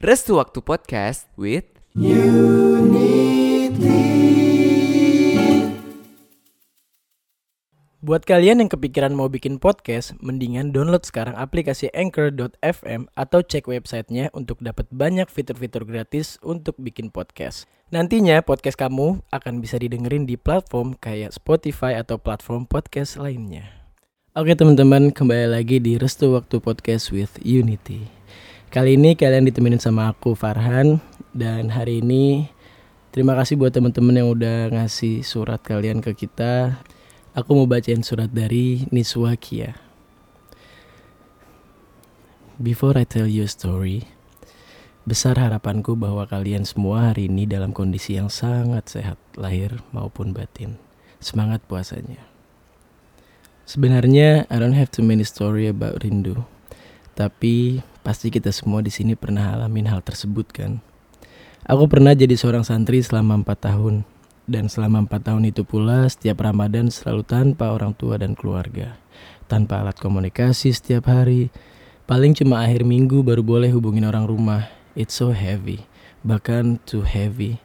Restu Waktu Podcast with Buat kalian yang kepikiran mau bikin podcast, mendingan download sekarang aplikasi Anchor.fm atau cek websitenya untuk dapat banyak fitur-fitur gratis untuk bikin podcast. Nantinya podcast kamu akan bisa didengerin di platform kayak Spotify atau platform podcast lainnya. Oke teman-teman, kembali lagi di Restu Waktu Podcast with Unity. Kali ini kalian ditemenin sama aku Farhan dan hari ini terima kasih buat teman-teman yang udah ngasih surat kalian ke kita Aku mau bacain surat dari Niswa Kia. Before I tell you a story, besar harapanku bahwa kalian semua hari ini dalam kondisi yang sangat sehat, lahir maupun batin. Semangat puasanya. Sebenarnya I don't have too many story about rindu. Tapi pasti kita semua di sini pernah alamin hal tersebut kan. Aku pernah jadi seorang santri selama 4 tahun dan selama empat tahun itu pula setiap Ramadan selalu tanpa orang tua dan keluarga. Tanpa alat komunikasi setiap hari. Paling cuma akhir minggu baru boleh hubungin orang rumah. It's so heavy. Bahkan too heavy.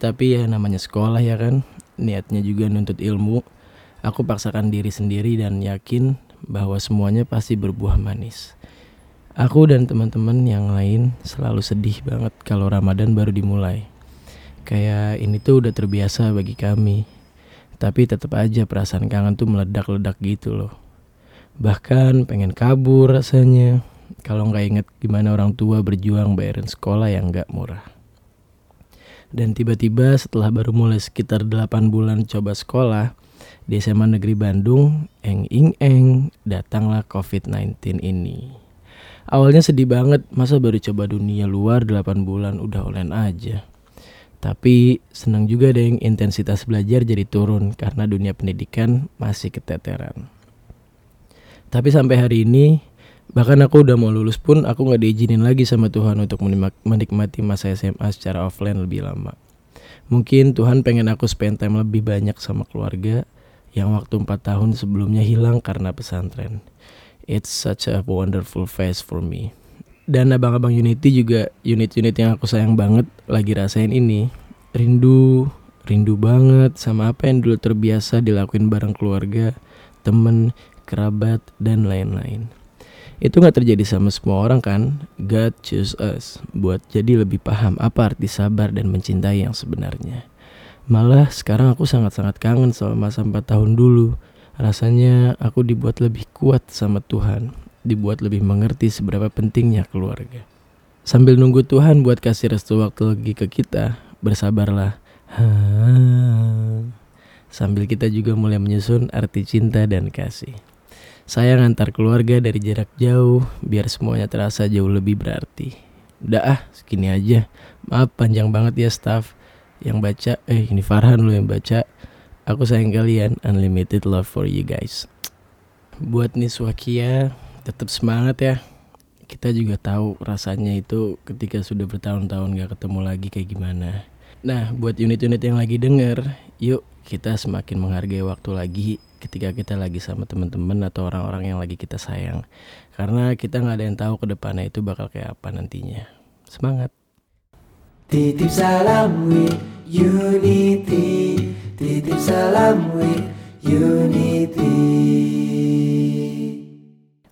Tapi ya namanya sekolah ya kan. Niatnya juga nuntut ilmu. Aku paksakan diri sendiri dan yakin bahwa semuanya pasti berbuah manis. Aku dan teman-teman yang lain selalu sedih banget kalau Ramadan baru dimulai. Kayak ini tuh udah terbiasa bagi kami. Tapi tetap aja perasaan kangen tuh meledak-ledak gitu loh. Bahkan pengen kabur rasanya. Kalau nggak inget gimana orang tua berjuang bayarin sekolah yang nggak murah. Dan tiba-tiba setelah baru mulai sekitar 8 bulan coba sekolah di SMA Negeri Bandung, eng ing eng, datanglah COVID-19 ini. Awalnya sedih banget, masa baru coba dunia luar 8 bulan udah online aja. Tapi senang juga deh intensitas belajar jadi turun karena dunia pendidikan masih keteteran. Tapi sampai hari ini bahkan aku udah mau lulus pun aku nggak diizinin lagi sama Tuhan untuk menikmati masa SMA secara offline lebih lama. Mungkin Tuhan pengen aku spend time lebih banyak sama keluarga yang waktu 4 tahun sebelumnya hilang karena pesantren. It's such a wonderful phase for me. Dan abang-abang Unity juga unit-unit yang aku sayang banget lagi rasain ini. Rindu rindu banget sama apa yang dulu terbiasa dilakuin bareng keluarga temen kerabat dan lain-lain. Itu nggak terjadi sama semua orang kan? God choose us buat jadi lebih paham apa arti sabar dan mencintai yang sebenarnya. Malah sekarang aku sangat-sangat kangen sama masa 4 tahun dulu rasanya aku dibuat lebih kuat sama Tuhan dibuat lebih mengerti seberapa pentingnya keluarga. Sambil nunggu Tuhan buat kasih restu waktu lagi ke kita, bersabarlah. Sambil kita juga mulai menyusun arti cinta dan kasih. Saya ngantar keluarga dari jarak jauh biar semuanya terasa jauh lebih berarti. Udah ah, segini aja. Maaf panjang banget ya staff yang baca. Eh, ini Farhan lo yang baca. Aku sayang kalian. Unlimited love for you guys. Buat Niswakia, tetap semangat ya kita juga tahu rasanya itu ketika sudah bertahun-tahun gak ketemu lagi kayak gimana nah buat unit-unit yang lagi denger yuk kita semakin menghargai waktu lagi ketika kita lagi sama teman-teman atau orang-orang yang lagi kita sayang karena kita nggak ada yang tahu ke depannya itu bakal kayak apa nantinya semangat titip salam with unity titip salam with unity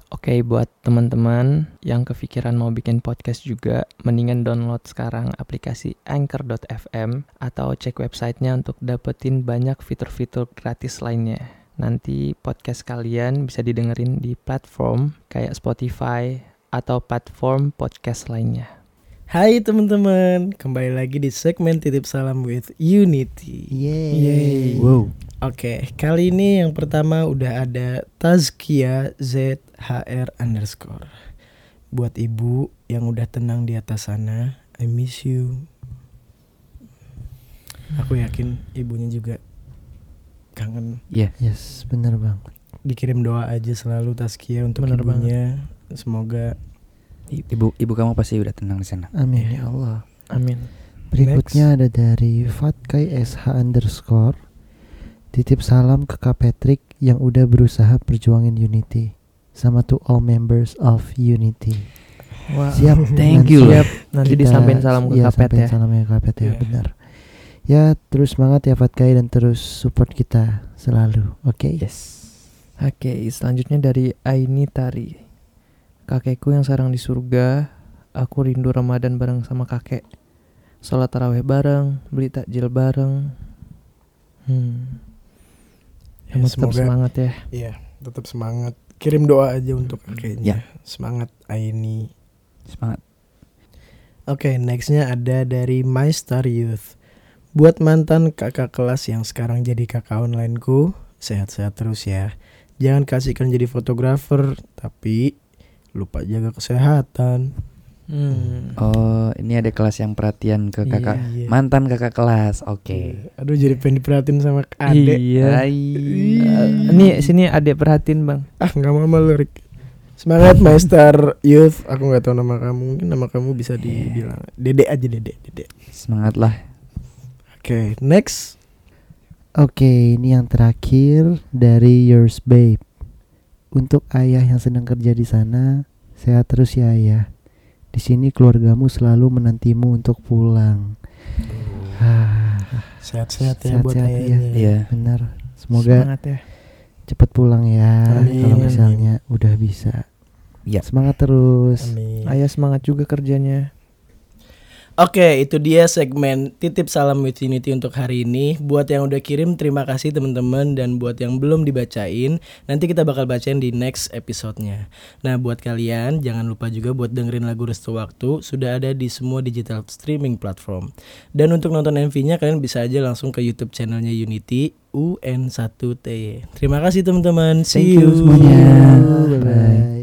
Oke, buat teman-teman yang kepikiran mau bikin podcast juga, mendingan download sekarang aplikasi Anchor.fm atau cek websitenya untuk dapetin banyak fitur-fitur gratis lainnya. Nanti podcast kalian bisa didengerin di platform kayak Spotify atau platform podcast lainnya. Hai teman-teman, kembali lagi di segmen titip salam with Unity. Yeay. Yeay. Wow. Oke, kali ini yang pertama udah ada Tazkia ZHR underscore. Buat ibu yang udah tenang di atas sana, I miss you. Aku yakin ibunya juga kangen. Iya. Yes, bener bang. Dikirim doa aja selalu Tazkia untuk Bener ibunya. Semoga Ibu ibu kamu pasti udah tenang di sana. Amin ya Allah. Amin. Berikutnya ada dari Fatkai SH underscore. Titip salam ke Kak Patrick yang udah berusaha perjuangin Unity. Sama to all members of Unity. Wah, Siap. Thank nanti you. Siap. Nanti kita- disampaikan salam ke iya, Kapet sampein ya. salamnya ke Kapet ya, Iya. benar. Ya, terus semangat ya Fatkai dan terus support kita selalu. Oke. Yes. Oke, selanjutnya dari Aini Tari. Kakekku yang sekarang di surga, aku rindu Ramadan bareng sama kakek. Sholat taraweh bareng, beli takjil bareng. Hmm. Ya, Kamu tetap semoga semangat ya. Iya, tetap semangat. Kirim doa aja untuk Ya. kakeknya. Semangat Aini. Semangat. Oke, nextnya ada dari My Star Youth. Buat mantan kakak kelas yang sekarang jadi kakak onlineku, sehat-sehat terus ya. Jangan kasihkan jadi fotografer, tapi lupa jaga kesehatan. Hmm. Oh, ini ada kelas yang perhatian ke kakak Iya. mantan kakak kelas. Oke. Aduh, jadi pengen diperhatiin sama adek. Iya. Hai. Eh, Ini sini adek perhatiin bang. Ah, nggak mau malu, Rick. Semangat My Star Youth. Aku nggak tahu nama kamu. Mungkin nama kamu bisa dibilang Dede aja, Dede, Dede. Semangat lah. Oke, next. Oke, ini yang terakhir dari Yours Babe. Untuk ayah yang sedang kerja di sana, sehat terus ya ayah. Di sini keluargamu selalu menantimu untuk pulang. Ah, Sehat-sehat ya buat Sehat-sehat ya. ayahnya. Iya. benar. Semoga Semangat ya. cepat pulang ya. Amin, Kalau amin. misalnya udah bisa. Iya. Semangat terus. Amin. Ayah semangat juga kerjanya. Oke, itu dia segmen titip salam with Unity untuk hari ini. Buat yang udah kirim, terima kasih teman-teman. Dan buat yang belum dibacain, nanti kita bakal bacain di next episode-nya. Nah, buat kalian, jangan lupa juga buat dengerin lagu Restu Waktu. Sudah ada di semua digital streaming platform. Dan untuk nonton MV-nya, kalian bisa aja langsung ke YouTube channelnya Unity, UN1T. Terima kasih teman-teman. See Thank you semuanya. Bye bye.